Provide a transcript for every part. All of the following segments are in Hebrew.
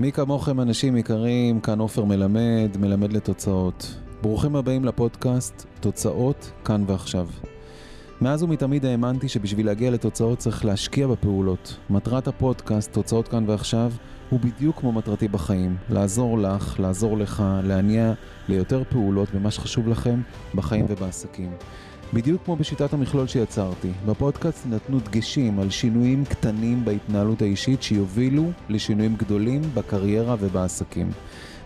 מי כמוכם אנשים יקרים, כאן עופר מלמד, מלמד לתוצאות. ברוכים הבאים לפודקאסט תוצאות כאן ועכשיו. מאז ומתמיד האמנתי שבשביל להגיע לתוצאות צריך להשקיע בפעולות. מטרת הפודקאסט, תוצאות כאן ועכשיו, הוא בדיוק כמו מטרתי בחיים. לעזור לך, לעזור לך, להניע ליותר פעולות במה שחשוב לכם בחיים ובעסקים. בדיוק כמו בשיטת המכלול שיצרתי, בפודקאסט נתנו דגשים על שינויים קטנים בהתנהלות האישית שיובילו לשינויים גדולים בקריירה ובעסקים.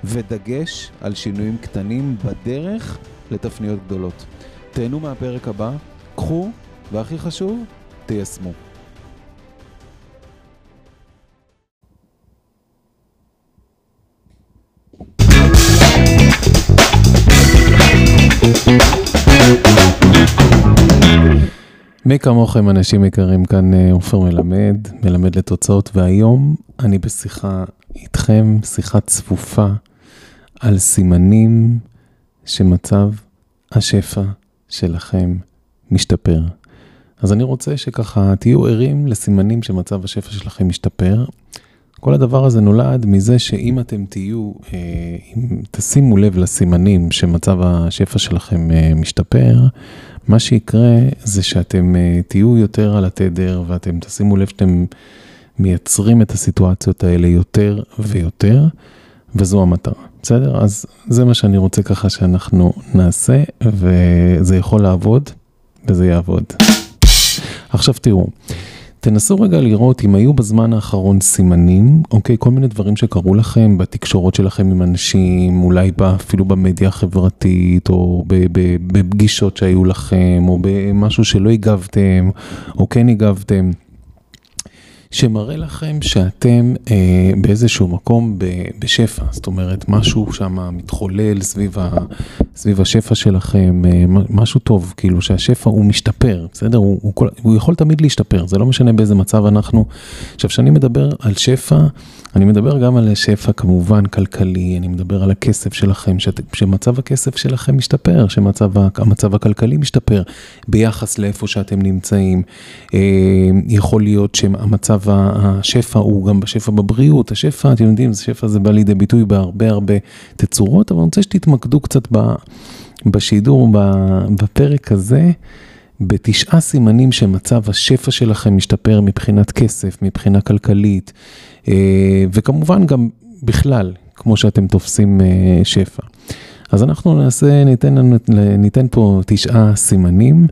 ודגש על שינויים קטנים בדרך לתפניות גדולות. תהנו מהפרק הבא, קחו, והכי חשוב, תיישמו. מי כמוכם אנשים יקרים כאן אה, עופר מלמד, מלמד לתוצאות, והיום אני בשיחה איתכם, שיחה צפופה על סימנים שמצב השפע שלכם משתפר. אז אני רוצה שככה תהיו ערים לסימנים שמצב השפע שלכם משתפר. כל הדבר הזה נולד מזה שאם אתם תהיו, אה, אם תשימו לב לסימנים שמצב השפע שלכם אה, משתפר, מה שיקרה זה שאתם uh, תהיו יותר על התדר ואתם תשימו לב שאתם מייצרים את הסיטואציות האלה יותר ויותר, וזו המטרה, בסדר? אז זה מה שאני רוצה ככה שאנחנו נעשה, וזה יכול לעבוד, וזה יעבוד. עכשיו תראו. תנסו רגע לראות אם היו בזמן האחרון סימנים, אוקיי, כל מיני דברים שקרו לכם בתקשורות שלכם עם אנשים, אולי אפילו במדיה החברתית, או בפגישות שהיו לכם, או במשהו שלא הגבתם, או כן הגבתם. שמראה לכם שאתם אה, באיזשהו מקום ב, בשפע, זאת אומרת, משהו שם מתחולל סביב, ה, סביב השפע שלכם, אה, משהו טוב, כאילו שהשפע הוא משתפר, בסדר? הוא, הוא, הוא, הוא יכול תמיד להשתפר, זה לא משנה באיזה מצב אנחנו. עכשיו, כשאני מדבר על שפע, אני מדבר גם על שפע כמובן כלכלי, אני מדבר על הכסף שלכם, שאת, שמצב הכסף שלכם משתפר, שמצב הכלכלי משתפר ביחס לאיפה שאתם נמצאים. אה, יכול להיות שהמצב השפע הוא גם בשפע בבריאות, השפע, אתם יודעים, שפע זה בא לידי ביטוי בהרבה הרבה תצורות, אבל אני רוצה שתתמקדו קצת בשידור, בפרק הזה. בתשעה סימנים שמצב השפע שלכם משתפר מבחינת כסף, מבחינה כלכלית, אה, וכמובן גם בכלל, כמו שאתם תופסים אה, שפע. אז אנחנו נעשה, ניתן, ניתן פה תשעה סימנים,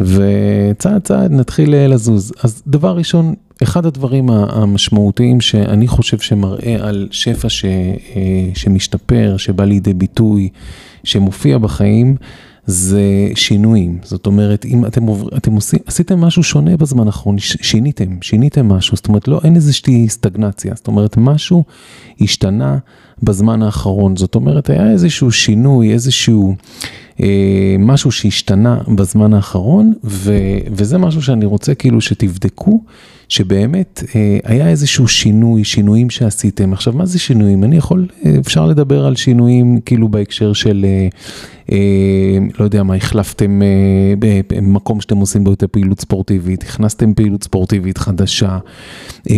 וצעד צעד נתחיל אה, לזוז. אז דבר ראשון, אחד הדברים המשמעותיים שאני חושב שמראה על שפע ש, שמשתפר, שבא לידי ביטוי, שמופיע בחיים, זה שינויים. זאת אומרת, אם אתם, אתם עושים, עשיתם משהו שונה בזמן האחרון, שיניתם, שיניתם משהו, זאת אומרת, לא, אין איזושהי סטגנציה, זאת אומרת, משהו השתנה בזמן האחרון, זאת אומרת, היה איזשהו שינוי, איזשהו... אה, משהו שהשתנה בזמן האחרון, ו, וזה משהו שאני רוצה כאילו שתבדקו, שבאמת אה, היה איזשהו שינוי, שינויים שעשיתם. עכשיו, מה זה שינויים? אני יכול, אה, אפשר לדבר על שינויים כאילו בהקשר של... אה, אה, לא יודע מה, החלפתם אה, במקום שאתם עושים בו יותר פעילות ספורטיבית, הכנסתם פעילות ספורטיבית חדשה, אה,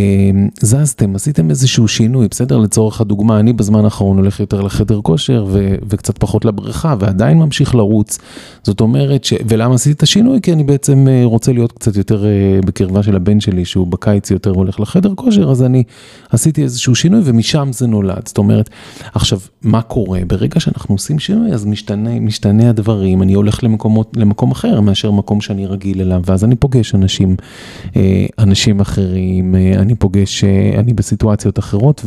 זזתם, עשיתם איזשהו שינוי, בסדר? לצורך הדוגמה, אני בזמן האחרון הולך יותר לחדר כושר ו- וקצת פחות לבריכה, ועדיין ממשיך לרוץ. זאת אומרת, ש... ולמה עשיתי את השינוי? כי אני בעצם רוצה להיות קצת יותר בקרבה של הבן שלי, שהוא בקיץ יותר הולך לחדר כושר, אז אני עשיתי איזשהו שינוי ומשם זה נולד. זאת אומרת, עכשיו, מה קורה? ברגע שאנחנו עושים שינוי, אז משתנה משתנה הדברים, אני הולך למקומות, למקום אחר מאשר מקום שאני רגיל אליו, ואז אני פוגש אנשים, אה, אנשים אחרים, אה, אני פוגש, אה, אני בסיטואציות אחרות,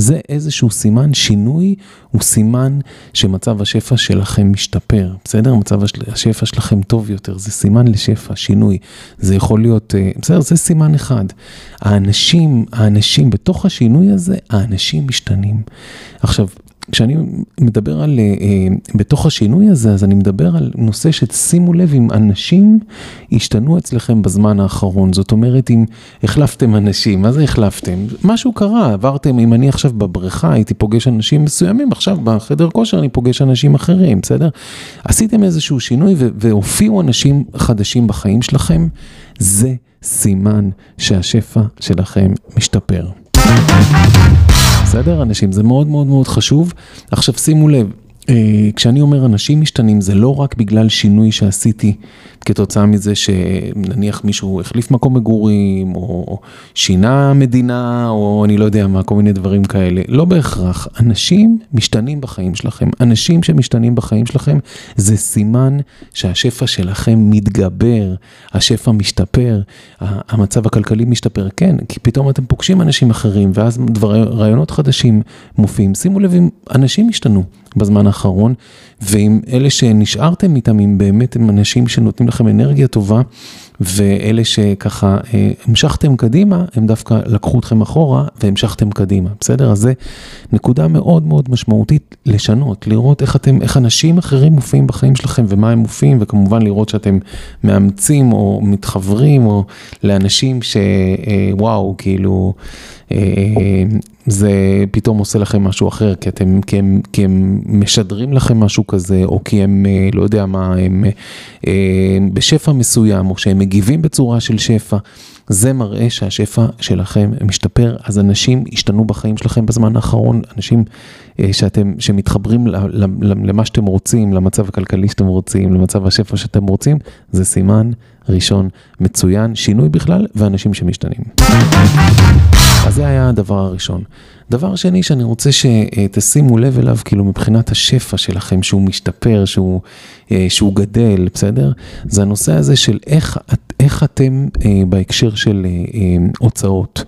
וזה איזשהו סימן, שינוי הוא סימן שמצב השפע שלכם משתפר, בסדר? מצב השפע שלכם טוב יותר, זה סימן לשפע, שינוי. זה יכול להיות, בסדר? זה סימן אחד. האנשים, האנשים בתוך השינוי הזה, האנשים משתנים. עכשיו, כשאני מדבר על, uh, בתוך השינוי הזה, אז אני מדבר על נושא ששימו לב אם אנשים השתנו אצלכם בזמן האחרון. זאת אומרת, אם החלפתם אנשים, מה זה החלפתם? משהו קרה, עברתם, אם אני עכשיו בבריכה הייתי פוגש אנשים מסוימים, עכשיו בחדר כושר אני פוגש אנשים אחרים, בסדר? עשיתם איזשהו שינוי והופיעו אנשים חדשים בחיים שלכם, זה סימן שהשפע שלכם משתפר. בסדר, אנשים? זה מאוד מאוד מאוד חשוב. עכשיו שימו לב, כשאני אומר אנשים משתנים, זה לא רק בגלל שינוי שעשיתי כתוצאה מזה שנניח מישהו החליף מקום מגורים, או שינה מדינה, או אני לא יודע מה, כל מיני דברים כאלה. לא בהכרח. אנשים משתנים בחיים שלכם. אנשים שמשתנים בחיים שלכם, זה סימן שהשפע שלכם מתגבר, השפע משתפר, המצב הכלכלי משתפר. כן, כי פתאום אתם פוגשים אנשים אחרים, ואז דבר, רעיונות חדשים מופיעים. שימו לב אם אנשים השתנו בזמן האחרון, ואם אלה שנשארתם איתם, אם באמת הם אנשים שנותנים לכם אנרגיה טובה, ואלה שככה אה, המשכתם קדימה, הם דווקא לקחו אתכם אחורה והמשכתם קדימה, בסדר? אז זה נקודה מאוד מאוד משמעותית לשנות, לראות איך אתם, איך אנשים אחרים מופיעים בחיים שלכם ומה הם מופיעים, וכמובן לראות שאתם מאמצים או מתחברים או לאנשים שוואו, כאילו... אה, זה פתאום עושה לכם משהו אחר, כי אתם, כי הם, כי הם משדרים לכם משהו כזה, או כי הם, אה, לא יודע מה, הם אה, בשפע מסוים, או שהם מגיבים בצורה של שפע. זה מראה שהשפע שלכם משתפר, אז אנשים השתנו בחיים שלכם בזמן האחרון, אנשים שאתם, שמתחברים למה שאתם רוצים, למצב הכלכלי שאתם רוצים, למצב השפע שאתם רוצים, זה סימן ראשון מצוין, שינוי בכלל, ואנשים שמשתנים. אז זה היה הדבר הראשון. דבר שני שאני רוצה שתשימו לב אליו, כאילו מבחינת השפע שלכם, שהוא משתפר, שהוא, אה, שהוא גדל, בסדר? זה הנושא הזה של איך, איך אתם אה, בהקשר של אה, הוצאות.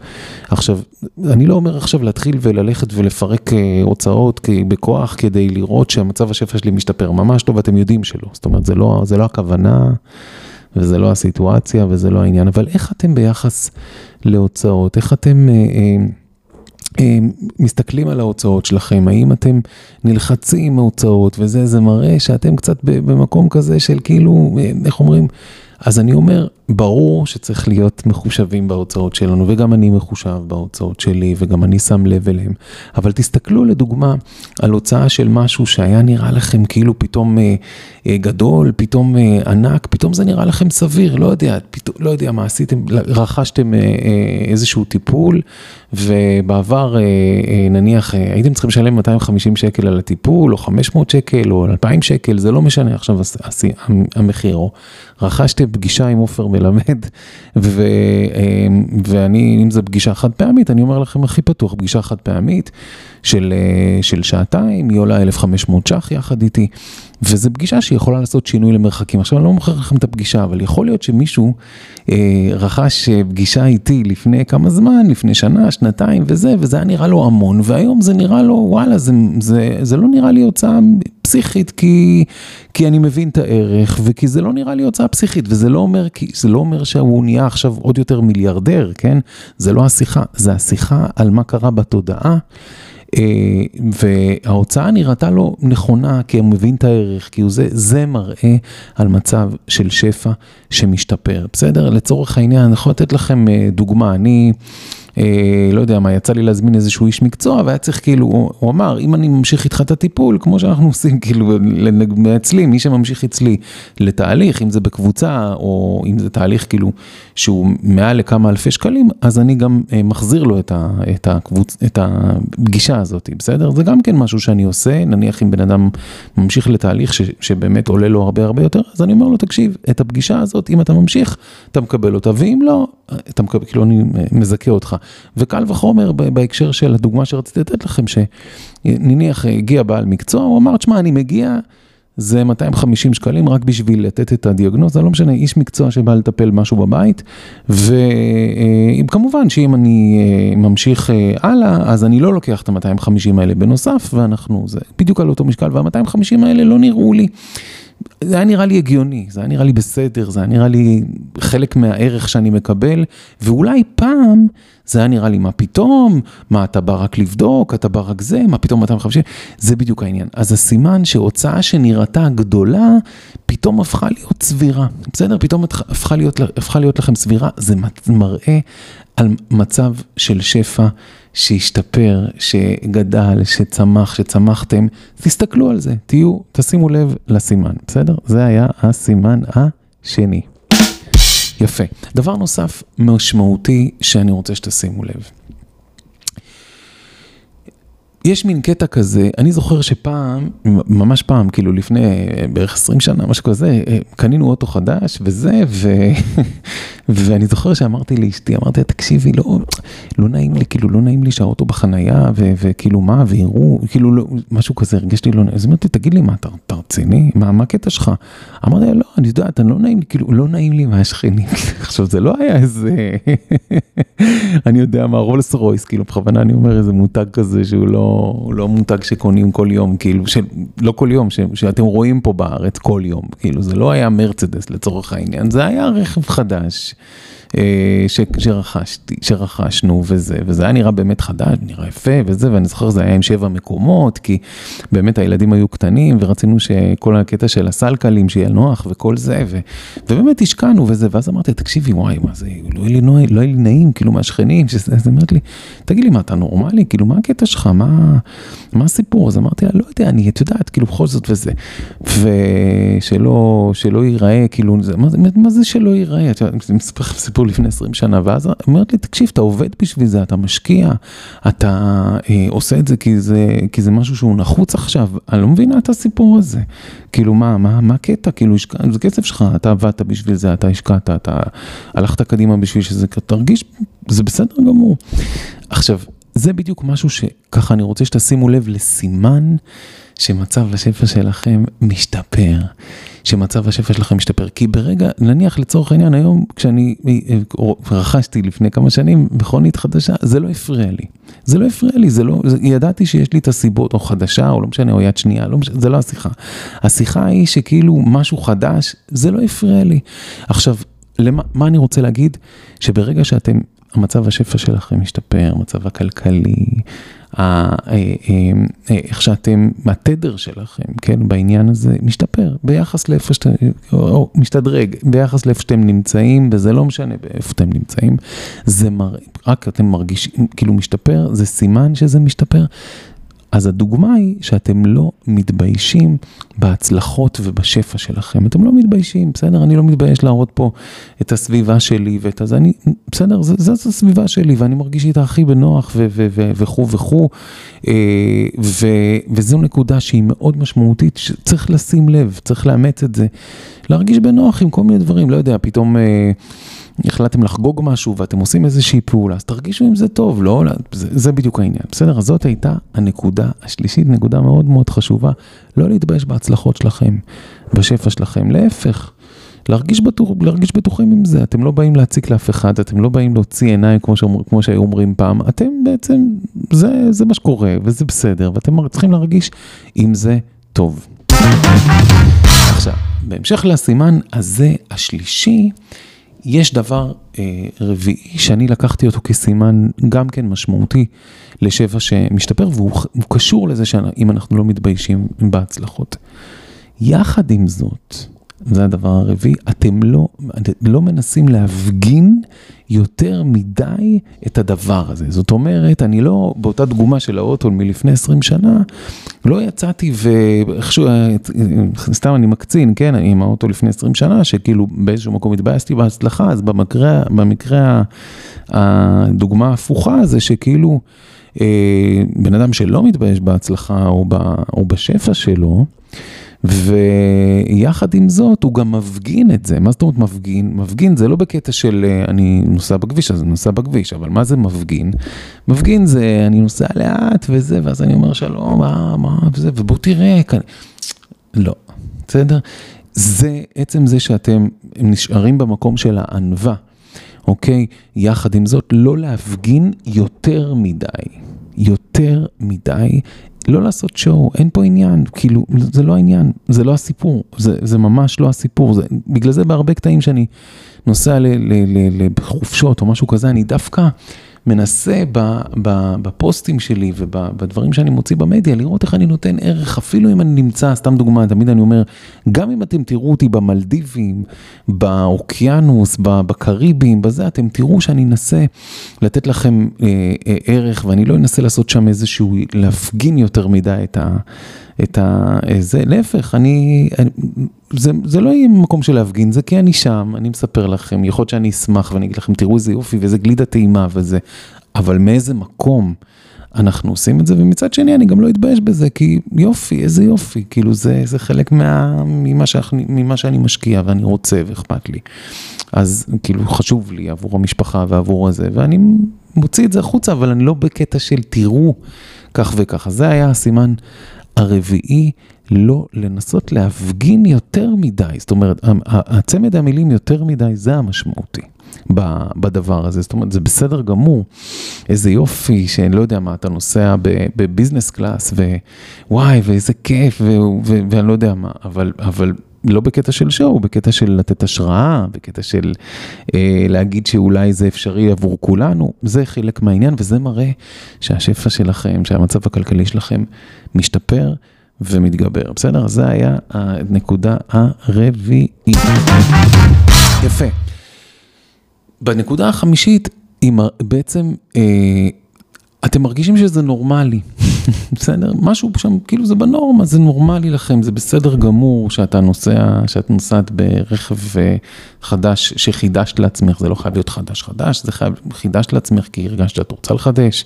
עכשיו, אני לא אומר עכשיו להתחיל וללכת ולפרק הוצאות בכוח כדי לראות שהמצב השפע שלי משתפר, ממש לא, ואתם יודעים שלא. זאת אומרת, זה לא, זה לא הכוונה. וזה לא הסיטואציה וזה לא העניין, אבל איך אתם ביחס להוצאות? איך אתם אה, אה, אה, מסתכלים על ההוצאות שלכם? האם אתם נלחצים מהוצאות וזה, זה מראה שאתם קצת במקום כזה של כאילו, אה, איך אומרים? אז אני אומר, ברור שצריך להיות מחושבים בהוצאות שלנו, וגם אני מחושב בהוצאות שלי, וגם אני שם לב אליהם. אבל תסתכלו לדוגמה על הוצאה של משהו שהיה נראה לכם כאילו פתאום אה, אה, גדול, פתאום אה, ענק, פתאום זה נראה לכם סביר, לא יודע, פתאום, לא יודע מה עשיתם, רכשתם אה, אה, איזשהו טיפול, ובעבר אה, אה, נניח אה, הייתם צריכים לשלם 250 שקל על הטיפול, או 500 שקל, או 2,000 שקל, זה לא משנה עכשיו המחיר, או רכשתם פגישה עם עופר מלמד, ו, אמ, ואני, אם זו פגישה חד פעמית, אני אומר לכם הכי פתוח, פגישה חד פעמית של, אה, של שעתיים, היא עולה 1,500 ש"ח יחד איתי. וזו פגישה שיכולה לעשות שינוי למרחקים. עכשיו אני לא מוכר לכם את הפגישה, אבל יכול להיות שמישהו אה, רכש אה, פגישה איתי לפני כמה זמן, לפני שנה, שנתיים וזה, וזה היה נראה לו המון, והיום זה נראה לו, וואלה, זה, זה, זה לא נראה לי הוצאה פסיכית, כי, כי אני מבין את הערך, וכי זה לא נראה לי הוצאה פסיכית, וזה לא אומר, זה לא אומר שהוא נהיה עכשיו עוד יותר מיליארדר, כן? זה לא השיחה, זה השיחה על מה קרה בתודעה. אה, וההוצאה נראתה לו נכונה, כי הוא מבין את הערך, כי זה, זה מראה על מצב של שפע שמשתפר, בסדר? לצורך העניין, אני יכול לתת לכם אה, דוגמה, אני... אה, לא יודע מה, יצא לי להזמין איזשהו איש מקצוע, והיה צריך כאילו, הוא, אמר, אם אני ממשיך איתך את הטיפול, כמו שאנחנו עושים כאילו אצלי, מי שממשיך אצלי לתהליך, אם זה בקבוצה, או אם זה תהליך כאילו שהוא מעל לכמה אלפי שקלים, אז אני גם אה, מחזיר לו את, ה, את, הקבוצ, את הפגישה הזאת, בסדר? זה גם כן משהו שאני עושה, נניח אם בן אדם ממשיך לתהליך ש, שבאמת עולה לו הרבה הרבה יותר, אז אני אומר לו, תקשיב, את הפגישה הזאת, אם אתה ממשיך, אתה מקבל אותה, ואם לא, אתה מקבל, כאילו אני מזכה אותך. וקל וחומר בהקשר של הדוגמה שרציתי לתת לכם, שנניח הגיע בעל מקצוע, הוא אמר, תשמע, אני מגיע, זה 250 שקלים רק בשביל לתת את הדיאגנוזה, לא משנה, איש מקצוע שבא לטפל משהו בבית, וכמובן שאם אני אה, ממשיך אה, הלאה, אז אני לא לוקח את ה-250 האלה בנוסף, ואנחנו, זה בדיוק על אותו משקל, וה-250 האלה לא נראו לי. זה היה נראה לי הגיוני, זה היה נראה לי בסדר, זה היה נראה לי חלק מהערך שאני מקבל, ואולי פעם זה היה נראה לי, מה פתאום, מה אתה בא רק לבדוק, אתה בא רק זה, מה פתאום 250, זה בדיוק העניין. אז הסימן שהוצאה שנראתה גדולה, פתאום הפכה להיות סבירה, בסדר? פתאום הפכה להיות, הפכה להיות לכם סבירה, זה מראה על מצב של שפע שהשתפר, שגדל, שצמח, שצמחתם, תסתכלו על זה, תהיו, תשימו לב לסימן, בסדר? זה היה הסימן השני. יפה. דבר נוסף משמעותי שאני רוצה שתשימו לב. יש מין קטע כזה, אני זוכר שפעם, ממש פעם, כאילו לפני בערך 20 שנה, משהו כזה, קנינו אוטו חדש וזה, ו... ואני זוכר שאמרתי לאשתי, אמרתי לה, תקשיבי, לא, לא נעים לי, כאילו לא נעים לי שהאוטו בחנייה, ו... וכאילו מה, ויראו, כאילו לא, משהו כזה, הרגשתי לא נעים, אז אמרתי, תגיד לי, מה, אתה, אתה רציני? מה, מה הקטע שלך? אמרתי לה, לא, אני יודעת, אני לא נעים לי, כאילו, לא נעים לי מהשכנים. עכשיו, זה לא היה איזה, אני יודע מה, רולס רויס, כאילו, בכוונה אני אומר איזה מותג כזה שהוא לא... לא מותג שקונים כל יום, כאילו, של, לא כל יום, ש, שאתם רואים פה בארץ כל יום, כאילו, זה לא היה מרצדס לצורך העניין, זה היה רכב חדש. אה, ש, שרכשתי, שרכשנו וזה, וזה היה נראה באמת חדש, נראה יפה וזה, ואני זוכר זה היה עם שבע מקומות, כי באמת הילדים היו קטנים ורצינו שכל הקטע של הסלקלים שיהיה נוח וכל זה, ו, ובאמת השקענו וזה, ואז אמרתי, תקשיבי, וואי, מה זה, לא יהיה לי, נוע, לא יהיה לי נעים, כאילו מהשכנים, אז אמרת לי, תגיד לי, מה, אתה נורמלי? כאילו, מה הקטע שלך? מה, מה הסיפור? אז אמרתי לה, לא יודע, אני, את יודעת, כאילו, בכל זאת וזה, ושלא, שלא ייראה, כאילו, זה, מה, מה זה שלא ייראה? אני מספר לך סיפור לפני 20 שנה, ואז אומרת לי, תקשיב, אתה עובד בשביל זה, אתה משקיע, אתה אה, עושה את זה כי, זה כי זה משהו שהוא נחוץ עכשיו, אני לא מבינה את הסיפור הזה. כאילו, מה, מה, מה הקטע? כאילו, זה כסף שלך, אתה עבדת בשביל זה, אתה השקעת, אתה הלכת קדימה בשביל שזה, תרגיש, זה בסדר גמור. עכשיו, זה בדיוק משהו שככה אני רוצה שתשימו לב לסימן שמצב השפע שלכם משתפר. שמצב השפע שלכם משתפר. כי ברגע, נניח לצורך העניין, היום כשאני אה, רכשתי לפני כמה שנים מכונית חדשה, זה לא הפריע לי. זה לא הפריע לי, זה לא, זה, ידעתי שיש לי את הסיבות, או חדשה, או לא משנה, או יד שנייה, לא משנה, זה לא השיחה. השיחה היא שכאילו משהו חדש, זה לא הפריע לי. עכשיו, למה, מה אני רוצה להגיד? שברגע שאתם המצב השפע שלכם משתפר, המצב הכלכלי, איך שאתם, התדר שלכם, כן, בעניין הזה, משתפר ביחס לאיפה שאתם, או משתדרג, ביחס לאיפה שאתם נמצאים, וזה לא משנה באיפה אתם נמצאים, זה מר, רק אתם מרגישים, כאילו משתפר, זה סימן שזה משתפר. אז הדוגמה היא שאתם לא מתביישים בהצלחות ובשפע שלכם. אתם לא מתביישים, בסדר? אני לא מתבייש להראות פה את הסביבה שלי ואת הזה. אני, בסדר, זו הסביבה שלי ואני מרגיש איתה הכי בנוח וכו' וכו'. אה, וזו נקודה שהיא מאוד משמעותית, שצריך לשים לב, צריך לאמץ את זה. להרגיש בנוח עם כל מיני דברים, לא יודע, פתאום... החלטתם לחגוג משהו ואתם עושים איזושהי פעולה, אז תרגישו עם זה טוב, לא, זה, זה בדיוק העניין, בסדר? אז זאת הייתה הנקודה השלישית, נקודה מאוד מאוד חשובה, לא להתבייש בהצלחות שלכם, בשפע שלכם, להפך. להרגיש, בטוח, להרגיש בטוחים עם זה, אתם לא באים להציק לאף אחד, אתם לא באים להוציא עיניים כמו, שאומר, כמו שהיו אומרים פעם, אתם בעצם, זה, זה מה שקורה וזה בסדר, ואתם צריכים להרגיש עם זה טוב. עכשיו, בהמשך לסימן הזה השלישי, יש דבר אה, רביעי שאני לקחתי אותו כסימן גם כן משמעותי לשבע שמשתפר, והוא קשור לזה שאם אנחנו לא מתביישים בהצלחות. יחד עם זאת, זה הדבר הרביעי, אתם לא, לא מנסים להפגין יותר מדי את הדבר הזה. זאת אומרת, אני לא, באותה דוגמה של האוטו מלפני 20 שנה, לא יצאתי ואיכשהו, סתם אני מקצין, כן, עם האוטו לפני 20 שנה, שכאילו באיזשהו מקום התבאסתי בהצלחה, אז במקרה, במקרה הדוגמה ההפוכה זה שכאילו, אה, בן אדם שלא מתבייש בהצלחה או, ב, או בשפע שלו, ויחד עם זאת הוא גם מפגין את זה, מה זאת אומרת מפגין? מפגין זה לא בקטע של אה, אני נוסע בכביש, אז אני נוסע בכביש, אבל מה זה מפגין? מפגין זה אני נוסע לאט וזה, ואז אני אומר שלום, מה, מה, וזה, ובוא תראה, כאן. לא, בסדר? זה עצם זה שאתם נשארים במקום של הענווה, אוקיי? יחד עם זאת, לא להפגין יותר מדי. יותר מדי לא לעשות שואו, אין פה עניין, כאילו, זה לא העניין, זה לא הסיפור, זה, זה ממש לא הסיפור, זה, בגלל זה בהרבה קטעים שאני נוסע לחופשות או משהו כזה, אני דווקא מנסה בפוסטים שלי ובדברים שאני מוציא במדיה, לראות איך אני נותן ערך, אפילו אם אני נמצא, סתם דוגמה, תמיד אני אומר, גם אם אתם תראו אותי במלדיבים, באוקיינוס, בקריבים, בזה, אתם תראו שאני אנסה לתת לכם אה, אה, ערך, ואני לא אנסה לעשות שם איזשהו, להפגין יותר מדי את ה... את ה... זה, להפך, אני, אני זה, זה לא יהיה מקום של להפגין, זה כי אני שם, אני מספר לכם, יכול להיות שאני אשמח ואני אגיד לכם, תראו איזה יופי ואיזה גלידה טעימה וזה, אבל מאיזה מקום אנחנו עושים את זה, ומצד שני אני גם לא אתבייש בזה, כי יופי, איזה יופי, כאילו זה, זה חלק מה, ממה, שאני, ממה שאני משקיע ואני רוצה ואכפת לי. אז כאילו חשוב לי עבור המשפחה ועבור הזה, ואני מוציא את זה החוצה, אבל אני לא בקטע של תראו כך וככה. זה היה הסימן הרביעי, לא לנסות להפגין יותר מדי. זאת אומרת, הצמד המילים יותר מדי זה המשמעותי. בדבר הזה, זאת אומרת, זה בסדר גמור, איזה יופי, שאני לא יודע מה, אתה נוסע בביזנס קלאס, ווואי, ואיזה כיף, ואני לא יודע מה, אבל, אבל לא בקטע של שואו, בקטע של לתת השראה, בקטע של אה, להגיד שאולי זה אפשרי עבור כולנו, זה חלק מהעניין, וזה מראה שהשפע שלכם, שהמצב הכלכלי שלכם משתפר ומתגבר, בסדר? זה היה הנקודה הרביעית. יפה. בנקודה החמישית, בעצם אה, אתם מרגישים שזה נורמלי, בסדר? משהו שם, כאילו זה בנורמה, זה נורמלי לכם, זה בסדר גמור שאתה נוסע, שאת נוסעת ברכב אה, חדש שחידשת לעצמך, זה לא חייב להיות חדש חדש, זה חייב, חידשת לעצמך כי הרגשת שאת רוצה לחדש,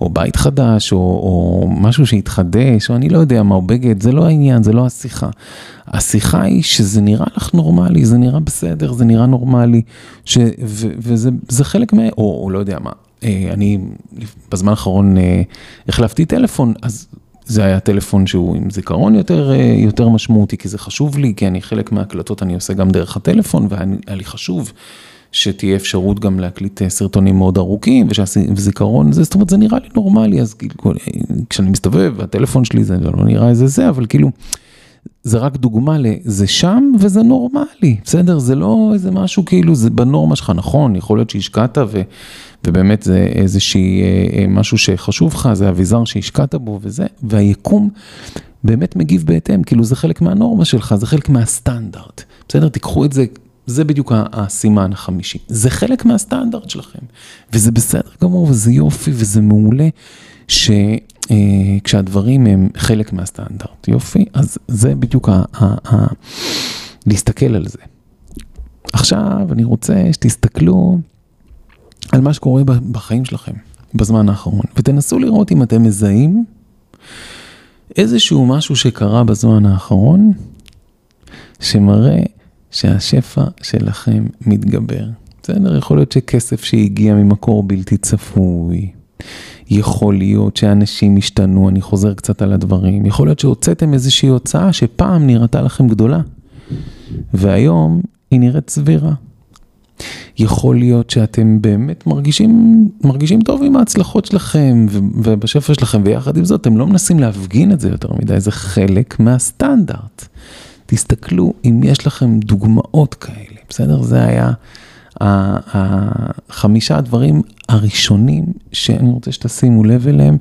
או בית חדש, או, או משהו שהתחדש, או אני לא יודע מה, או בגד, זה לא העניין, זה לא השיחה. השיחה היא שזה נראה לך נורמלי, זה נראה בסדר, זה נראה נורמלי, ש, ו, וזה חלק מה... או, או לא יודע מה. אה, אני בזמן האחרון אה, החלפתי טלפון, אז זה היה טלפון שהוא עם זיכרון יותר, אה, יותר משמעותי, כי זה חשוב לי, כי אני חלק מההקלטות אני עושה גם דרך הטלפון, והיה לי חשוב שתהיה אפשרות גם להקליט סרטונים מאוד ארוכים, וזיכרון, זה, זאת אומרת, זה נראה לי נורמלי, אז כאילו, כשאני מסתובב, הטלפון שלי זה לא נראה איזה זה, אבל כאילו... זה רק דוגמה לזה שם וזה נורמלי, בסדר? זה לא איזה משהו כאילו, זה בנורמה שלך, נכון, יכול להיות שהשקעת ו, ובאמת זה איזושהי אה, אה, משהו שחשוב לך, זה אביזר שהשקעת בו וזה, והיקום באמת מגיב בהתאם, כאילו זה חלק מהנורמה שלך, זה חלק מהסטנדרט, בסדר? תיקחו את זה, זה בדיוק הסימן החמישי, זה חלק מהסטנדרט שלכם, וזה בסדר גמור וזה יופי וזה מעולה. שכשהדברים אה, הם חלק מהסטנדרט, יופי, אז זה בדיוק ה... ה, ה להסתכל על זה. עכשיו אני רוצה שתסתכלו על מה שקורה בחיים שלכם בזמן האחרון, ותנסו לראות אם אתם מזהים איזשהו משהו שקרה בזמן האחרון, שמראה שהשפע שלכם מתגבר. בסדר? יכול להיות שכסף שהגיע ממקור בלתי צפוי, יכול להיות שאנשים השתנו, אני חוזר קצת על הדברים, יכול להיות שהוצאתם איזושהי הוצאה שפעם נראתה לכם גדולה, והיום היא נראית סבירה. יכול להיות שאתם באמת מרגישים, מרגישים טוב עם ההצלחות שלכם ובשפע שלכם, ויחד עם זאת אתם לא מנסים להפגין את זה יותר מדי, זה חלק מהסטנדרט. תסתכלו אם יש לכם דוגמאות כאלה, בסדר? זה היה החמישה הדברים הראשונים שאני רוצה שתשימו לב אליהם,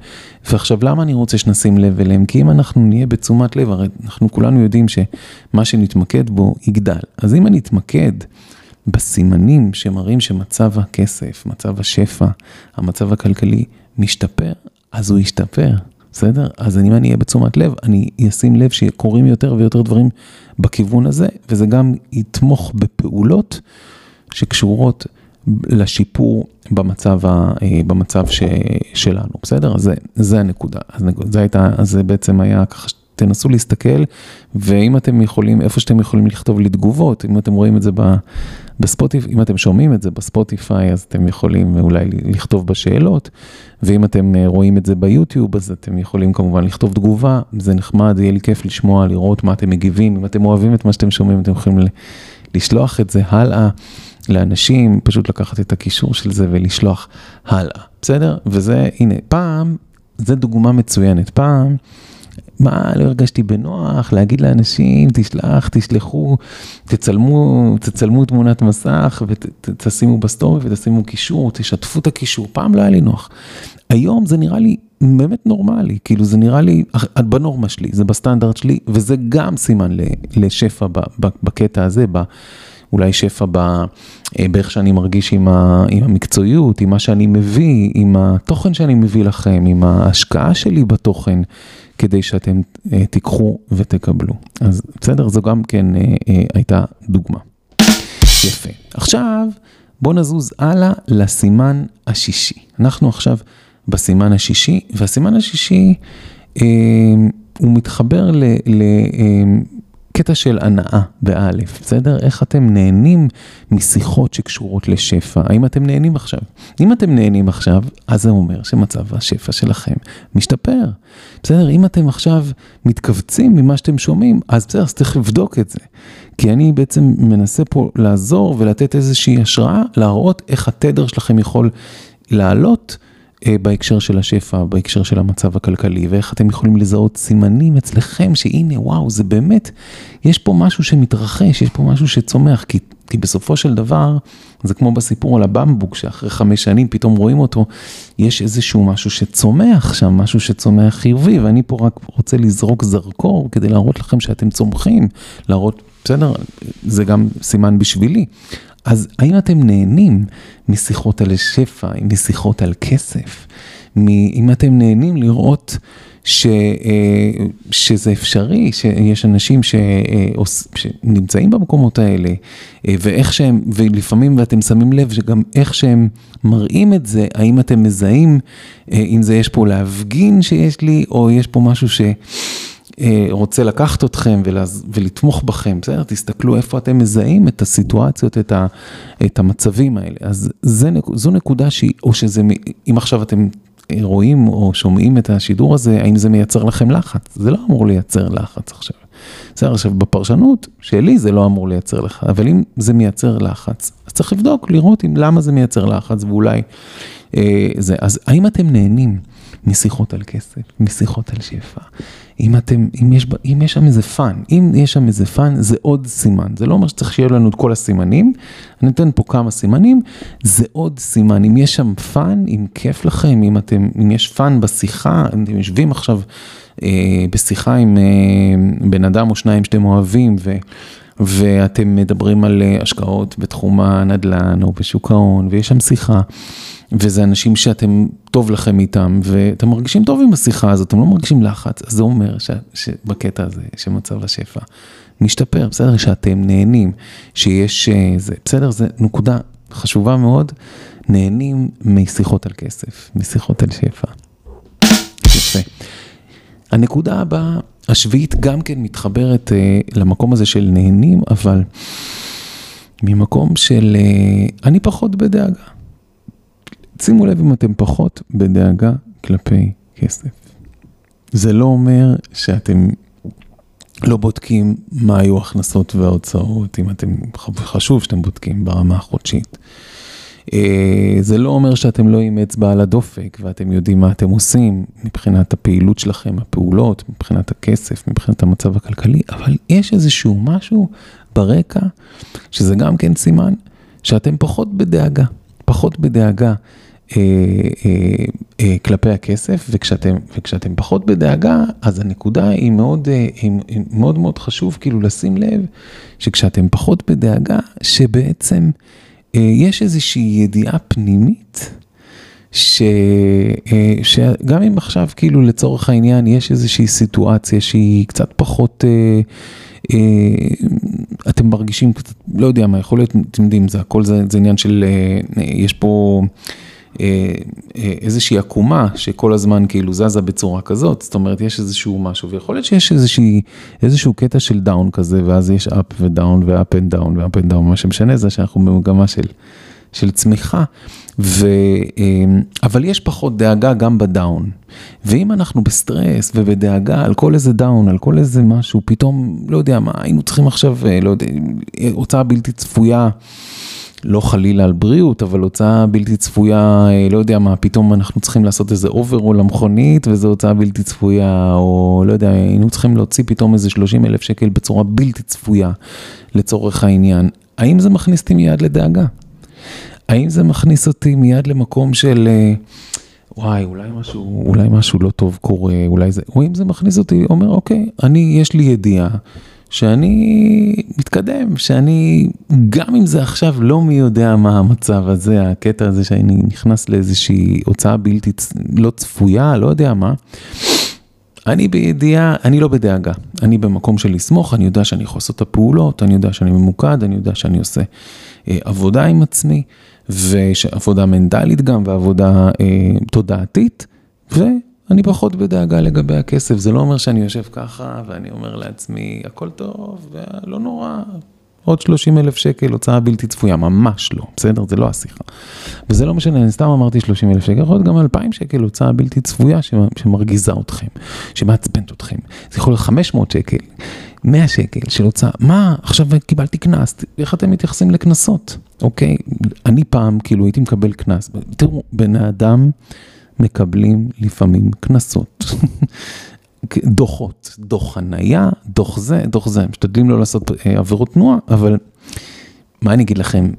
ועכשיו למה אני רוצה שנשים לב אליהם? כי אם אנחנו נהיה בתשומת לב, הרי אנחנו כולנו יודעים שמה שנתמקד בו יגדל. אז אם אני אתמקד בסימנים שמראים שמצב הכסף, מצב השפע, המצב הכלכלי משתפר, אז הוא ישתפר, בסדר? אז אם אני אהיה בתשומת לב, אני אשים לב שקורים יותר ויותר דברים בכיוון הזה, וזה גם יתמוך בפעולות. שקשורות לשיפור במצב, ה, אה, במצב ש, שלנו, בסדר? אז זה, זה הנקודה. אז זה, הייתה, אז זה בעצם היה ככה, תנסו להסתכל, ואם אתם יכולים, איפה שאתם יכולים לכתוב לי תגובות, אם אתם רואים את זה בספוטיפיי, אם אתם שומעים את זה בספוטיפיי, אז אתם יכולים אולי לכתוב בשאלות, ואם אתם אה, רואים את זה ביוטיוב, אז אתם יכולים כמובן לכתוב תגובה, זה נחמד, יהיה לי כיף לשמוע, לראות מה אתם מגיבים, אם אתם אוהבים את מה שאתם שומעים, אתם יכולים לשלוח את זה הלאה. לאנשים, פשוט לקחת את הקישור של זה ולשלוח הלאה, בסדר? וזה, הנה, פעם, זה דוגמה מצוינת, פעם, מה, לא הרגשתי בנוח להגיד לאנשים, תשלח, תשלחו, תצלמו, תצלמו תמונת מסך ותשימו בסטורי ותשימו קישור, תשתפו את הקישור, פעם לא היה לי נוח. היום זה נראה לי באמת נורמלי, כאילו זה נראה לי בנורמה שלי, זה בסטנדרט שלי, וזה גם סימן לשפע בקטע הזה, אולי שפע ב, אה, באיך שאני מרגיש עם, ה, עם המקצועיות, עם מה שאני מביא, עם התוכן שאני מביא לכם, עם ההשקעה שלי בתוכן, כדי שאתם אה, תיקחו ותקבלו. אז בסדר, זו גם כן אה, הייתה דוגמה. יפה. עכשיו, בואו נזוז הלאה לסימן השישי. אנחנו עכשיו בסימן השישי, והסימן השישי אה, הוא מתחבר ל... ל אה, קטע של הנאה באלף, בסדר? איך אתם נהנים משיחות שקשורות לשפע? האם אתם נהנים עכשיו? אם אתם נהנים עכשיו, אז זה אומר שמצב השפע שלכם משתפר. בסדר? אם אתם עכשיו מתכווצים ממה שאתם שומעים, אז בסדר, אז צריך לבדוק את זה. כי אני בעצם מנסה פה לעזור ולתת איזושהי השראה, להראות איך התדר שלכם יכול לעלות. אה, בהקשר של השפע, בהקשר של המצב הכלכלי, ואיך אתם יכולים לזהות סימנים אצלכם, שהנה, וואו, זה באמת, יש פה משהו שמתרחש, יש פה משהו שצומח, כי, כי בסופו של דבר, זה כמו בסיפור על הבמבוק, שאחרי חמש שנים פתאום רואים אותו, יש איזשהו משהו שצומח שם, משהו שצומח חיובי, ואני פה רק רוצה לזרוק זרקור כדי להראות לכם שאתם צומחים, להראות, בסדר, זה גם סימן בשבילי. אז האם אתם נהנים משיחות על שפע, משיחות על כסף? אם אתם נהנים לראות ש, אה, שזה אפשרי, שיש אנשים ש, אה, שנמצאים במקומות האלה, אה, ואיך שהם, ולפעמים ואתם שמים לב שגם איך שהם מראים את זה, האם אתם מזהים, אם זה יש פה להפגין שיש לי, או יש פה משהו ש... אה, רוצה לקחת אתכם ולתמוך בכם, בסדר? תסתכלו איפה אתם מזהים את הסיטואציות, את, ה, את המצבים האלה. אז זה, זו נקודה שהיא, או שזה, אם עכשיו אתם רואים או שומעים את השידור הזה, האם זה מייצר לכם לחץ? זה לא אמור לייצר לחץ עכשיו. בסדר, עכשיו בפרשנות שלי זה לא אמור לייצר לך, אבל אם זה מייצר לחץ, אז צריך לבדוק, לראות אם למה זה מייצר לחץ ואולי אה, זה. אז האם אתם נהנים משיחות על כסף, משיחות על שפע? אם אתם, אם יש, אם יש שם איזה fun, אם יש שם איזה fun, זה עוד סימן. זה לא אומר שצריך שיהיו לנו את כל הסימנים, אני נותן פה כמה סימנים, זה עוד סימן. אם יש שם fun, אם כיף לכם, אם אתם, אם יש fun בשיחה, אם אתם יושבים עכשיו אה, בשיחה עם אה, בן אדם או שניים שאתם אוהבים, ו... ואתם מדברים על אה, השקעות בתחום הנדל"ן או בשוק ההון, ויש שם שיחה. וזה אנשים שאתם, טוב לכם איתם, ואתם מרגישים טוב עם השיחה הזאת, אתם לא מרגישים לחץ, אז זה אומר ש, שבקטע הזה, שמצב השפע משתפר, בסדר? שאתם נהנים, שיש, אה, זה, בסדר? זה נקודה חשובה מאוד, נהנים משיחות על כסף, משיחות על שפע. יפה. הנקודה הבאה, השביעית גם כן מתחברת אה, למקום הזה של נהנים, אבל ממקום של אה, אני פחות בדאגה. שימו לב אם אתם פחות בדאגה כלפי כסף. זה לא אומר שאתם לא בודקים מה היו ההכנסות וההוצאות, אם אתם, חשוב שאתם בודקים ברמה החודשית. אה, זה לא אומר שאתם לא עם אצבע על הדופק ואתם יודעים מה אתם עושים מבחינת הפעילות שלכם, הפעולות, מבחינת הכסף, מבחינת המצב הכלכלי, אבל יש איזשהו משהו ברקע, שזה גם כן סימן, שאתם פחות בדאגה, פחות בדאגה כלפי הכסף, וכשאתם, פחות בדאגה, אז הנקודה היא מאוד, מאוד מאוד חשוב כאילו לשים לב, שכשאתם פחות בדאגה, שבעצם יש איזושהי ידיעה פנימית, ש, שגם אם עכשיו כאילו לצורך העניין יש איזושהי סיטואציה שהיא קצת פחות, אתם מרגישים קצת, לא יודע מה, יכול להיות, אתם יודעים, זה הכל זה, זה עניין של, יש פה... אה, אה, איזושהי עקומה שכל הזמן כאילו זזה בצורה כזאת, זאת אומרת יש איזשהו משהו, ויכול להיות שיש איזושהי, איזשהו קטע של down כזה, ואז יש up ו down ו up and down ו up and down, מה שמשנה זה שאנחנו במגמה של, של צמיחה, ו, אה, אבל יש פחות דאגה גם ב down, ואם אנחנו בסטרס ובדאגה על כל איזה down, על כל איזה משהו, פתאום, לא יודע מה, היינו צריכים עכשיו, לא יודע, הוצאה בלתי צפויה. לא חלילה על בריאות, אבל הוצאה בלתי צפויה, אה, לא יודע מה, פתאום אנחנו צריכים לעשות איזה overhaul למכונית, וזו הוצאה בלתי צפויה, או לא יודע, היינו צריכים להוציא פתאום איזה 30 אלף שקל בצורה בלתי צפויה, לצורך העניין. האם זה מכניס אותי מיד לדאגה? האם זה מכניס אותי מיד למקום של, אה, וואי, אולי משהו, אולי משהו לא טוב קורה, אולי זה, או אם זה מכניס אותי, אומר, אוקיי, אני, יש לי ידיעה. שאני מתקדם, שאני, גם אם זה עכשיו לא מי יודע מה המצב הזה, הקטע הזה שאני נכנס לאיזושהי הוצאה בלתי, לא צפויה, לא יודע מה, אני בידיעה, אני לא בדאגה, אני במקום של לסמוך, אני יודע שאני יכול לעשות את הפעולות, אני יודע שאני ממוקד, אני יודע שאני עושה אה, עבודה עם עצמי, ועבודה מנטלית גם, ועבודה אה, תודעתית, ואני פחות בדאגה לגבי הכסף. זה לא אומר שאני יושב ככה ואני אומר לעצמי, הכל טוב, ולא נורא, עוד 30 אלף שקל הוצאה בלתי צפויה, ממש לא, בסדר? זה לא השיחה. וזה לא משנה, אני סתם אמרתי 30 אלף שקל, יכול להיות גם 2,000 שקל הוצאה בלתי צפויה שמרגיזה אתכם, שמעצבנת אתכם. זה יכול להיות 500 שקל, 100 שקל של הוצאה, מה, עכשיו קיבלתי קנס, איך אתם מתייחסים לקנסות, אוקיי? אני פעם, כאילו, הייתי מקבל קנס. תראו, בני אדם מקבלים לפעמים קנסות. דוחות, דוח חנייה, דוח זה, דוח זה, משתדלים לא לעשות אה, עבירות תנועה, אבל מה אני אגיד לכם,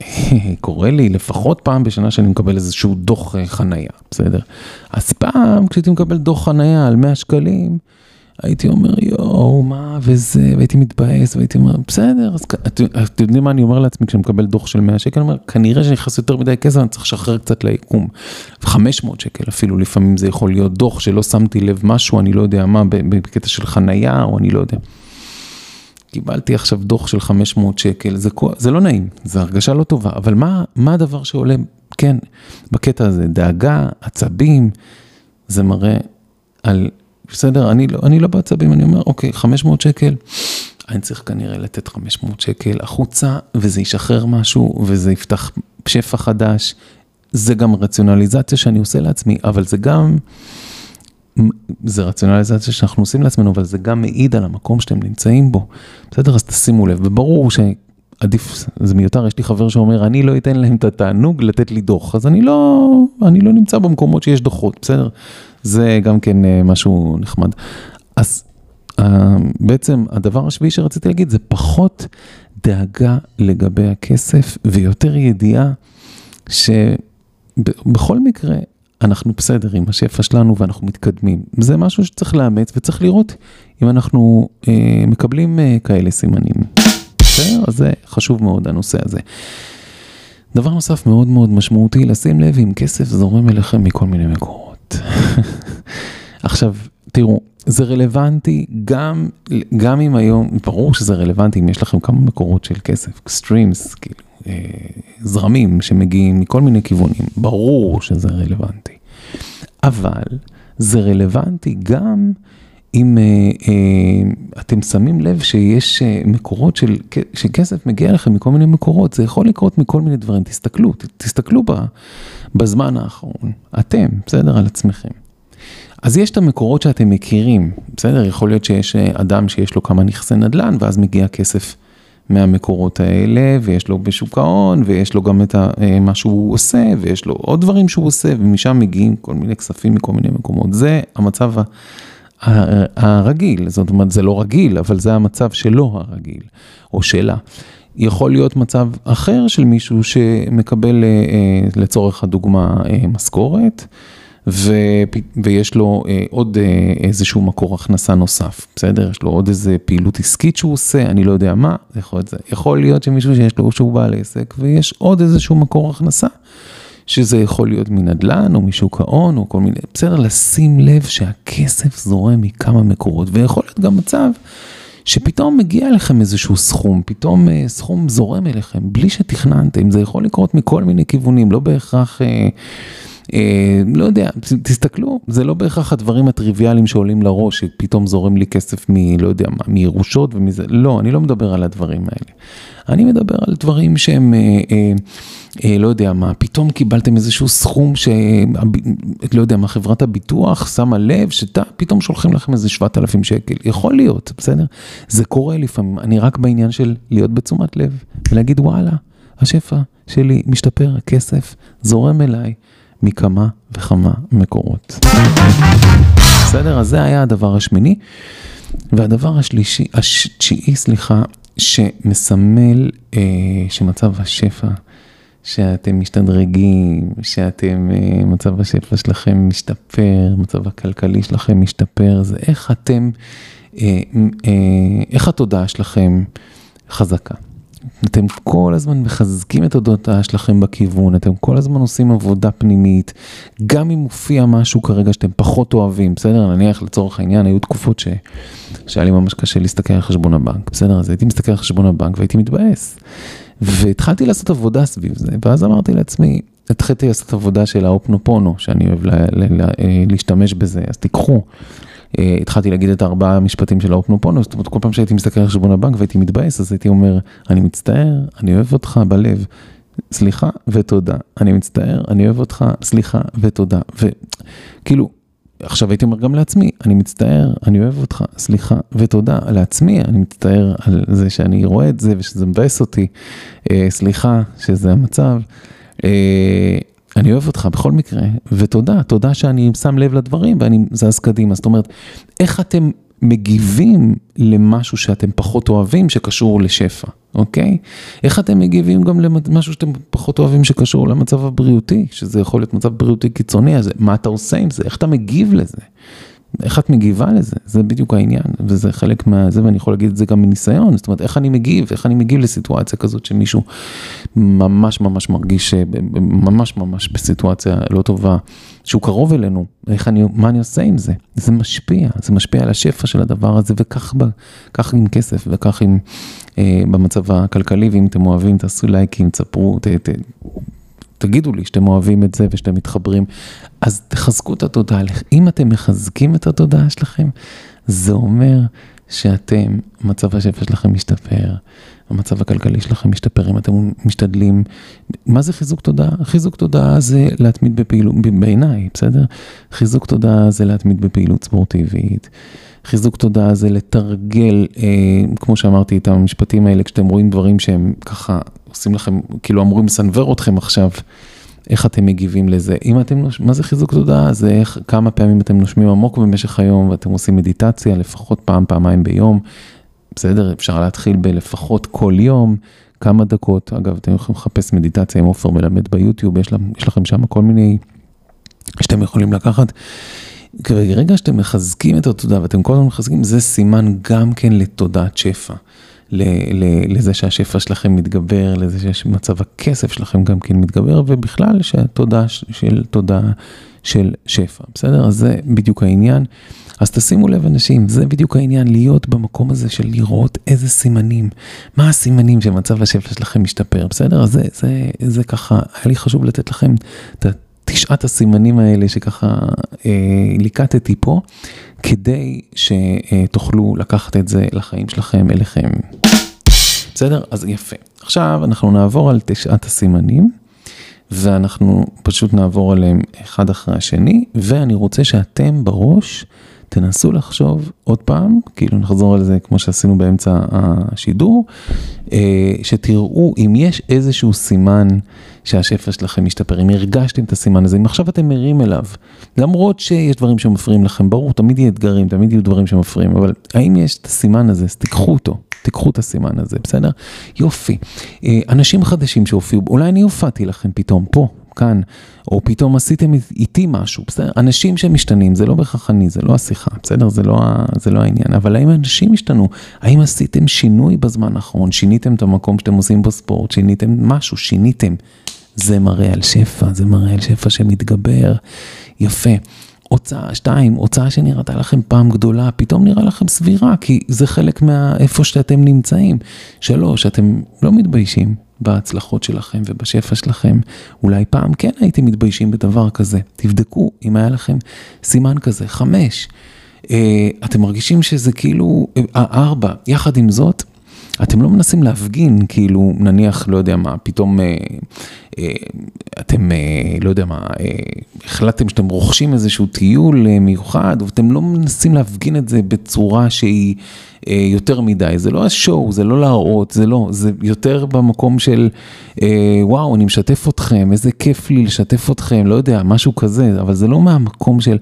קורה לי לפחות פעם בשנה שאני מקבל איזשהו דוח אה, חנייה, בסדר? אז פעם כשהייתי מקבל דוח חנייה על 100 שקלים, הייתי אומר, יואו, מה וזה, והייתי מתבאס, והייתי אומר, בסדר, אז אתם יודעים מה אני אומר לעצמי כשאני מקבל דוח של 100 שקל, אני אומר, כנראה שנכנס יותר מדי כסף, אני צריך לשחרר קצת ליקום. 500 שקל אפילו, לפעמים זה יכול להיות דוח שלא שמתי לב משהו, אני לא יודע מה, בקטע של חנייה, או אני לא יודע. קיבלתי עכשיו דוח של 500 שקל, זה, זה לא נעים, זו הרגשה לא טובה, אבל מה, מה הדבר שעולה, כן, בקטע הזה, דאגה, עצבים, זה מראה על בסדר, אני לא, אני לא בעצבים, אני אומר, אוקיי, 500 שקל, אני צריך כנראה לתת 500 שקל החוצה, וזה ישחרר משהו, וזה יפתח שפע חדש. זה גם רציונליזציה שאני עושה לעצמי, אבל זה גם, זה רציונליזציה שאנחנו עושים לעצמנו, אבל זה גם מעיד על המקום שאתם נמצאים בו. בסדר, אז תשימו לב, וברור ש... עדיף, זה מיותר, יש לי חבר שאומר, אני לא אתן להם את התענוג לתת לי דוח, אז אני לא, אני לא נמצא במקומות שיש דוחות, בסדר? זה גם כן אה, משהו נחמד. אז אה, בעצם הדבר השביעי שרציתי להגיד זה פחות דאגה לגבי הכסף ויותר ידיעה שבכל מקרה אנחנו בסדר עם השפע שלנו ואנחנו מתקדמים. זה משהו שצריך לאמץ וצריך לראות אם אנחנו אה, מקבלים כאלה סימנים. בסדר? אז זה חשוב מאוד הנושא הזה. דבר נוסף מאוד מאוד משמעותי, לשים לב אם כסף זורם אליכם מכל מיני מקורות. עכשיו, תראו, זה רלוונטי גם, גם אם היום, ברור שזה רלוונטי אם יש לכם כמה מקורות של כסף, streams, כאילו, אה, זרמים שמגיעים מכל מיני כיוונים, ברור שזה רלוונטי. אבל זה רלוונטי גם אם אה, אה, אתם שמים לב שיש אה, מקורות של, שכסף מגיע לכם מכל מיני מקורות, זה יכול לקרות מכל מיני דברים, תסתכלו, תסתכלו ב, בזמן האחרון, אתם, בסדר, על עצמכם. אז יש את המקורות שאתם מכירים, בסדר? יכול להיות שיש אדם שיש לו כמה נכסי נדל"ן, ואז מגיע כסף מהמקורות האלה, ויש לו בשוק ההון, ויש לו גם את מה שהוא עושה, ויש לו עוד דברים שהוא עושה, ומשם מגיעים כל מיני כספים מכל מיני מקומות. זה המצב ה... הרגיל, זאת אומרת זה לא רגיל, אבל זה המצב שלו הרגיל, או שלה. יכול להיות מצב אחר של מישהו שמקבל אה, אה, לצורך הדוגמה אה, משכורת. ויש לו עוד איזשהו מקור הכנסה נוסף, בסדר? יש לו עוד איזה פעילות עסקית שהוא עושה, אני לא יודע מה, יכול להיות שמישהו שיש לו, שהוא בעל עסק, ויש עוד איזשהו מקור הכנסה. שזה יכול להיות מנדל"ן או משוק ההון או כל מיני, בסדר, לשים לב שהכסף זורם מכמה מקורות, ויכול להיות גם מצב שפתאום מגיע אליכם איזשהו סכום, פתאום אה, סכום זורם אליכם בלי שתכננתם, זה יכול לקרות מכל מיני כיוונים, לא בהכרח... אה, לא יודע, תסתכלו, זה לא בהכרח הדברים הטריוויאליים שעולים לראש, שפתאום זורם לי כסף מ... לא יודע מה, מירושות ומזה, לא, אני לא מדבר על הדברים האלה. אני מדבר על דברים שהם, אה, אה, אה, לא יודע מה, פתאום קיבלתם איזשהו סכום ש... לא יודע מה, חברת הביטוח שמה לב שפתאום שולחים לכם איזה 7,000 שקל, יכול להיות, בסדר? זה קורה לפעמים, אני רק בעניין של להיות בתשומת לב ולהגיד וואלה, השפע שלי משתפר, הכסף זורם אליי. מכמה וכמה מקורות. בסדר? אז זה היה הדבר השמיני. והדבר השלישי, התשיעי, סליחה, שמסמל אה, שמצב השפע, שאתם משתדרגים, שאתם, אה, מצב השפע שלכם משתפר, מצב הכלכלי שלכם משתפר, זה איך אתם, אה, אה, איך התודעה שלכם חזקה. אתם כל הזמן מחזקים את התודעה שלכם בכיוון, אתם כל הזמן עושים עבודה פנימית, גם אם מופיע משהו כרגע שאתם פחות אוהבים, בסדר? נניח לצורך העניין, היו תקופות ש... שהיה לי ממש קשה להסתכל על חשבון הבנק, בסדר? אז הייתי מסתכל על חשבון הבנק והייתי מתבאס. והתחלתי לעשות עבודה סביב זה, ואז אמרתי לעצמי, התחלתי לעשות עבודה של האופנופונו, שאני אוהב לה, לה, לה, אה, להשתמש בזה, אז תיקחו. אה, התחלתי להגיד את הארבעה המשפטים של האופנופונו, זאת אומרת, כל פעם שהייתי מסתכל על חשבון הבנק והייתי מתבאס, אז הייתי אומר, אני מצטער, אני אוהב אותך בלב, סליחה ותודה. אני מצטער, אני אוהב אותך, סליחה ותודה. וכאילו, עכשיו הייתי אומר גם לעצמי, אני מצטער, אני אוהב אותך, סליחה ותודה לעצמי, אני מצטער על זה שאני רואה את זה ושזה מבאס אותי, אה, סליחה שזה המצב. אה, אני אוהב אותך בכל מקרה, ותודה, תודה שאני שם לב לדברים ואני זז קדימה. זאת אומרת, איך אתם מגיבים למשהו שאתם פחות אוהבים שקשור לשפע, אוקיי? איך אתם מגיבים גם למשהו שאתם פחות אוהבים שקשור למצב הבריאותי, שזה יכול להיות מצב בריאותי קיצוני, אז מה אתה עושה עם זה? איך אתה מגיב לזה? איך את מגיבה לזה? זה בדיוק העניין, וזה חלק מהזה, ואני יכול להגיד את זה גם מניסיון, זאת אומרת, איך אני מגיב, איך אני מגיב לסיטואציה כזאת שמישהו ממש ממש מרגיש, ממש ממש בסיטואציה לא טובה, שהוא קרוב אלינו, איך אני, מה אני עושה עם זה? זה משפיע, זה משפיע על השפע של הדבר הזה, וכך כך עם כסף, וכך עם, אה, במצב הכלכלי, ואם אתם אוהבים, תעשו לייקים, תספרו, ת, ת, תגידו לי שאתם אוהבים את זה ושאתם מתחברים, אז תחזקו את התודעה. אם אתם מחזקים את התודעה שלכם, זה אומר שאתם, מצב השפע שלכם משתפר, המצב הכלכלי שלכם משתפר, אם אתם משתדלים. מה זה חיזוק תודעה? חיזוק תודעה זה להתמיד בפעילות, בעיניי, בסדר? חיזוק תודעה זה להתמיד בפעילות ספורטיבית. חיזוק תודעה זה לתרגל, אה, כמו שאמרתי, את המשפטים האלה, כשאתם רואים דברים שהם ככה עושים לכם, כאילו אמורים לסנוור אתכם עכשיו, איך אתם מגיבים לזה. אם אתם, מה זה חיזוק תודעה? זה איך, כמה פעמים אתם נושמים עמוק במשך היום ואתם עושים מדיטציה לפחות פעם, פעמיים ביום. בסדר, אפשר להתחיל בלפחות כל יום, כמה דקות. אגב, אתם יכולים לחפש מדיטציה עם עופר מלמד ביוטיוב, יש, לה, יש לכם שם כל מיני שאתם יכולים לקחת. ברגע שאתם מחזקים את התודעה ואתם כל הזמן מחזקים, זה סימן גם כן לתודעת שפע. לזה שהשפע שלכם מתגבר, לזה שמצב הכסף שלכם גם כן מתגבר, ובכלל שהתודעה של תודעה של שפע, בסדר? אז זה בדיוק העניין. אז תשימו לב אנשים, זה בדיוק העניין, להיות במקום הזה של לראות איזה סימנים, מה הסימנים שמצב השפע שלכם משתפר, בסדר? אז זה, זה, זה ככה, היה לי חשוב לתת לכם את תשעת הסימנים האלה שככה אה, ליקטתי פה, כדי שתוכלו לקחת את זה לחיים שלכם אליכם. בסדר? אז יפה. עכשיו אנחנו נעבור על תשעת הסימנים, ואנחנו פשוט נעבור עליהם אחד אחרי השני, ואני רוצה שאתם בראש תנסו לחשוב עוד פעם, כאילו נחזור על זה כמו שעשינו באמצע השידור, אה, שתראו אם יש איזשהו סימן שהשפע שלכם משתפר, אם הרגשתם את הסימן הזה, אם עכשיו אתם ערים אליו, למרות שיש דברים שמפריעים לכם, ברור, תמיד יהיה אתגרים, תמיד יהיו דברים שמפריעים, אבל האם יש את הסימן הזה, אז תיקחו אותו, תיקחו את הסימן הזה, בסדר? יופי. אה, אנשים חדשים שהופיעו, אולי אני הופעתי לכם פתאום פה, כאן, או פתאום עשיתם איתי משהו, בסדר? אנשים שמשתנים, זה לא בהכרח אני, זה לא השיחה, בסדר? זה לא, זה לא העניין, אבל האם אנשים השתנו? האם עשיתם שינוי בזמן האחרון? שיניתם את המקום שאתם עושים בו ספורט? שיניתם משהו? שיניתם? זה מראה על שפע, זה מראה על שפע שמתגבר. יפה. הוצאה, שתיים, הוצאה שנראתה לכם פעם גדולה, פתאום נראה לכם סבירה, כי זה חלק מאיפה שאתם נמצאים. שלוש, אתם לא מתביישים בהצלחות שלכם ובשפע שלכם. אולי פעם כן הייתם מתביישים בדבר כזה. תבדקו אם היה לכם סימן כזה. חמש, אה, אתם מרגישים שזה כאילו, אה, ארבע, יחד עם זאת, אתם לא מנסים להפגין, כאילו, נניח, לא יודע מה, פתאום אה, אה, אתם, אה, לא יודע מה, אה, החלטתם שאתם רוכשים איזשהו טיול אה, מיוחד, ואתם לא מנסים להפגין את זה בצורה שהיא אה, יותר מדי. זה לא השואו, זה לא להראות, זה לא, זה יותר במקום של, אה, וואו, אני משתף אתכם, איזה כיף לי לשתף אתכם, לא יודע, משהו כזה, אבל זה לא מהמקום של,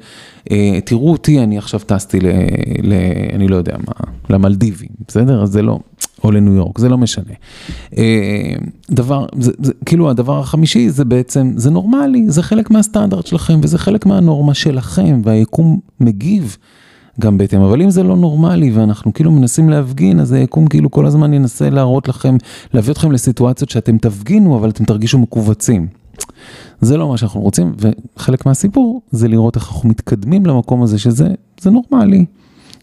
אה, תראו אותי, אני עכשיו טסתי ל, ל... אני לא יודע מה, למלדיבים, בסדר? אז זה לא. או לניו יורק, זה לא משנה. אה, דבר, זה, זה, כאילו הדבר החמישי זה בעצם, זה נורמלי, זה חלק מהסטנדרט שלכם וזה חלק מהנורמה שלכם והיקום מגיב. גם בהתאם, אבל אם זה לא נורמלי ואנחנו כאילו מנסים להפגין, אז היקום כאילו כל הזמן ינסה להראות לכם, להביא אתכם לסיטואציות שאתם תפגינו, אבל אתם תרגישו מכווצים. זה לא מה שאנחנו רוצים, וחלק מהסיפור זה לראות איך אנחנו מתקדמים למקום הזה שזה נורמלי.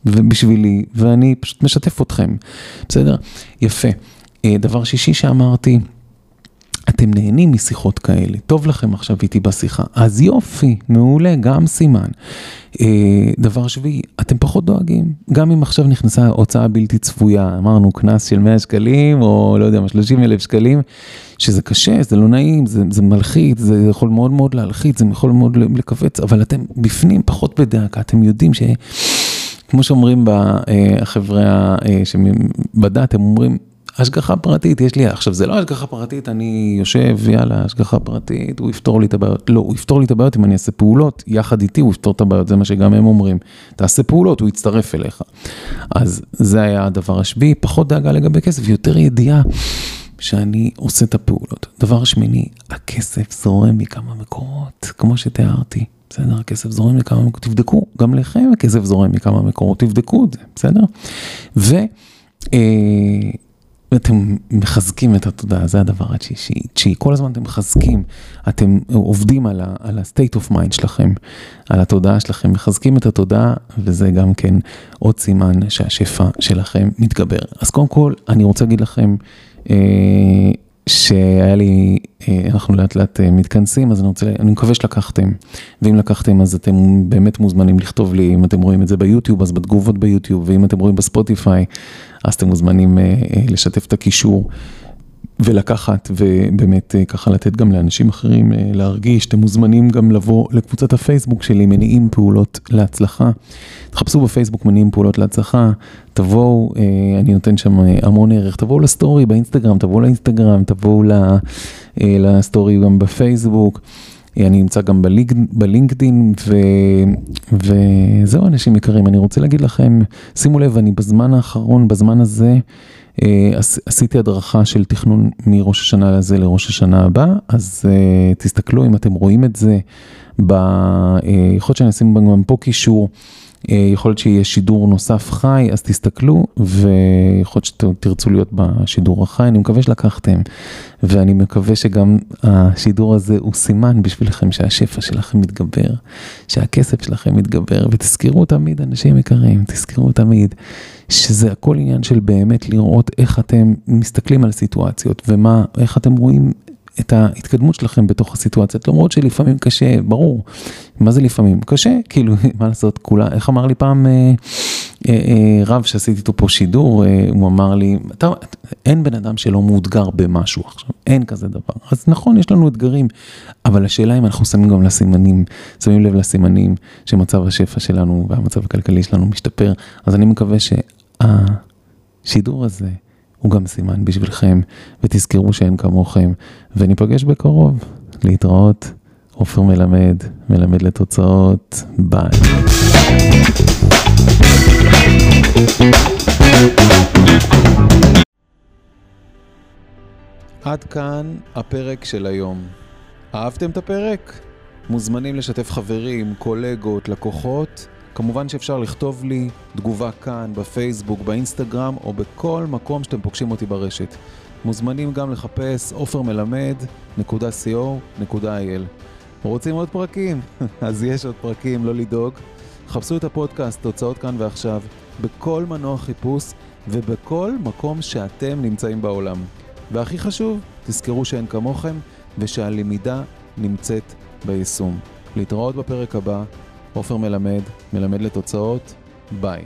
ובשבילי, ואני פשוט משתף אתכם, בסדר? יפה. אה, דבר שישי שאמרתי, אתם נהנים משיחות כאלה, טוב לכם עכשיו איתי בשיחה, אז יופי, מעולה, גם סימן. אה, דבר שביעי, אתם פחות דואגים, גם אם עכשיו נכנסה הוצאה בלתי צפויה, אמרנו קנס של 100 שקלים, או לא יודע מה, 30 אלף שקלים, שזה קשה, זה לא נעים, זה, זה מלחיץ, זה יכול מאוד מאוד להלחיץ, זה יכול מאוד לכווץ, אבל אתם בפנים פחות בדאגה, אתם יודעים ש... כמו שאומרים בחברה אה, בדת, הם אומרים, השגחה פרטית, יש לי, עכשיו זה לא השגחה פרטית, אני יושב, יאללה, השגחה פרטית, הוא יפתור לי את הבעיות. לא, הוא יפתור לי את הבעיות אם אני אעשה פעולות, יחד איתי הוא יפתור את הבעיות, זה מה שגם הם אומרים. תעשה פעולות, הוא יצטרף אליך. אז זה היה הדבר השביעי, פחות דאגה לגבי כסף, יותר ידיעה שאני עושה את הפעולות. דבר שמיני, הכסף זורם מכמה מקורות, כמו שתיארתי. בסדר? הכסף זורם מכמה מקורות, תבדקו, גם לכם הכסף זורם מכמה מקורות, תבדקו את זה, בסדר? ו... אה, אתם מחזקים את התודעה, זה הדבר התשיעי. תשיעי, כל הזמן אתם מחזקים, אתם עובדים על ה-state of mind שלכם, על התודעה שלכם, מחזקים את התודעה, וזה גם כן עוד סימן שהשפע שלכם מתגבר. אז קודם כל, אני רוצה להגיד לכם, אה, שהיה לי, אה, אנחנו לאט לאט אה, מתכנסים, אז אני רוצה, אני מקווה שלקחתם, ואם לקחתם אז אתם באמת מוזמנים לכתוב לי, אם אתם רואים את זה ביוטיוב, אז בתגובות ביוטיוב, ואם אתם רואים בספוטיפיי, אז אתם מוזמנים אה, לשתף את הקישור. ולקחת ובאמת ככה לתת גם לאנשים אחרים להרגיש, אתם מוזמנים גם לבוא לקבוצת הפייסבוק שלי, מניעים פעולות להצלחה. תחפשו בפייסבוק מניעים פעולות להצלחה, תבואו, אה, אני נותן שם המון ערך, תבואו לסטורי באינסטגרם, תבואו לאינסטגרם, תבואו אה, לסטורי גם בפייסבוק. אה, אני נמצא גם בלינקדין, ו... וזהו אנשים יקרים, אני רוצה להגיד לכם, שימו לב, אני בזמן האחרון, בזמן הזה, עשיתי הדרכה של תכנון מראש השנה הזה לראש השנה הבא, אז תסתכלו אם אתם רואים את זה, ב... יכול להיות שאני אשים גם פה קישור. אה, יכול להיות שיהיה שידור נוסף חי, אז תסתכלו, ויכול להיות שתרצו להיות בשידור החי, אני מקווה שלקחתם, ואני מקווה שגם השידור הזה הוא סימן בשבילכם שהשפע שלכם מתגבר, שהכסף שלכם מתגבר, ותזכרו תמיד, אנשים יקרים, תזכרו תמיד, שזה הכל עניין של באמת לראות איך אתם מסתכלים על סיטואציות, ומה, איך אתם רואים את ההתקדמות שלכם בתוך הסיטואציות, למרות שלפעמים קשה, ברור, מה זה לפעמים? קשה, כאילו, מה לעשות, כולה, איך אמר לי פעם אה, אה, אה, רב שעשיתי איתו פה שידור, אה, הוא אמר לי, אתה, אין בן אדם שלא מאותגר במשהו עכשיו, אין כזה דבר. אז נכון, יש לנו אתגרים, אבל השאלה אם אנחנו שמים גם לסימנים, שמים לב לסימנים שמצב השפע שלנו והמצב הכלכלי שלנו משתפר, אז אני מקווה שהשידור הזה, הוא גם סימן בשבילכם, ותזכרו שאין כמוכם, וניפגש בקרוב. להתראות, עופר מלמד, מלמד לתוצאות, ביי. עד כאן הפרק של היום. אהבתם את הפרק? מוזמנים לשתף חברים, קולגות, לקוחות. כמובן שאפשר לכתוב לי תגובה כאן, בפייסבוק, באינסטגרם, או בכל מקום שאתם פוגשים אותי ברשת. מוזמנים גם לחפש עופרמלמד.co.il. רוצים עוד פרקים? אז יש עוד פרקים, לא לדאוג. חפשו את הפודקאסט, תוצאות כאן ועכשיו, בכל מנוע חיפוש ובכל מקום שאתם נמצאים בעולם. והכי חשוב, תזכרו שאין כמוכם ושהלמידה נמצאת ביישום. להתראות בפרק הבא. עופר מלמד, מלמד לתוצאות, ביי.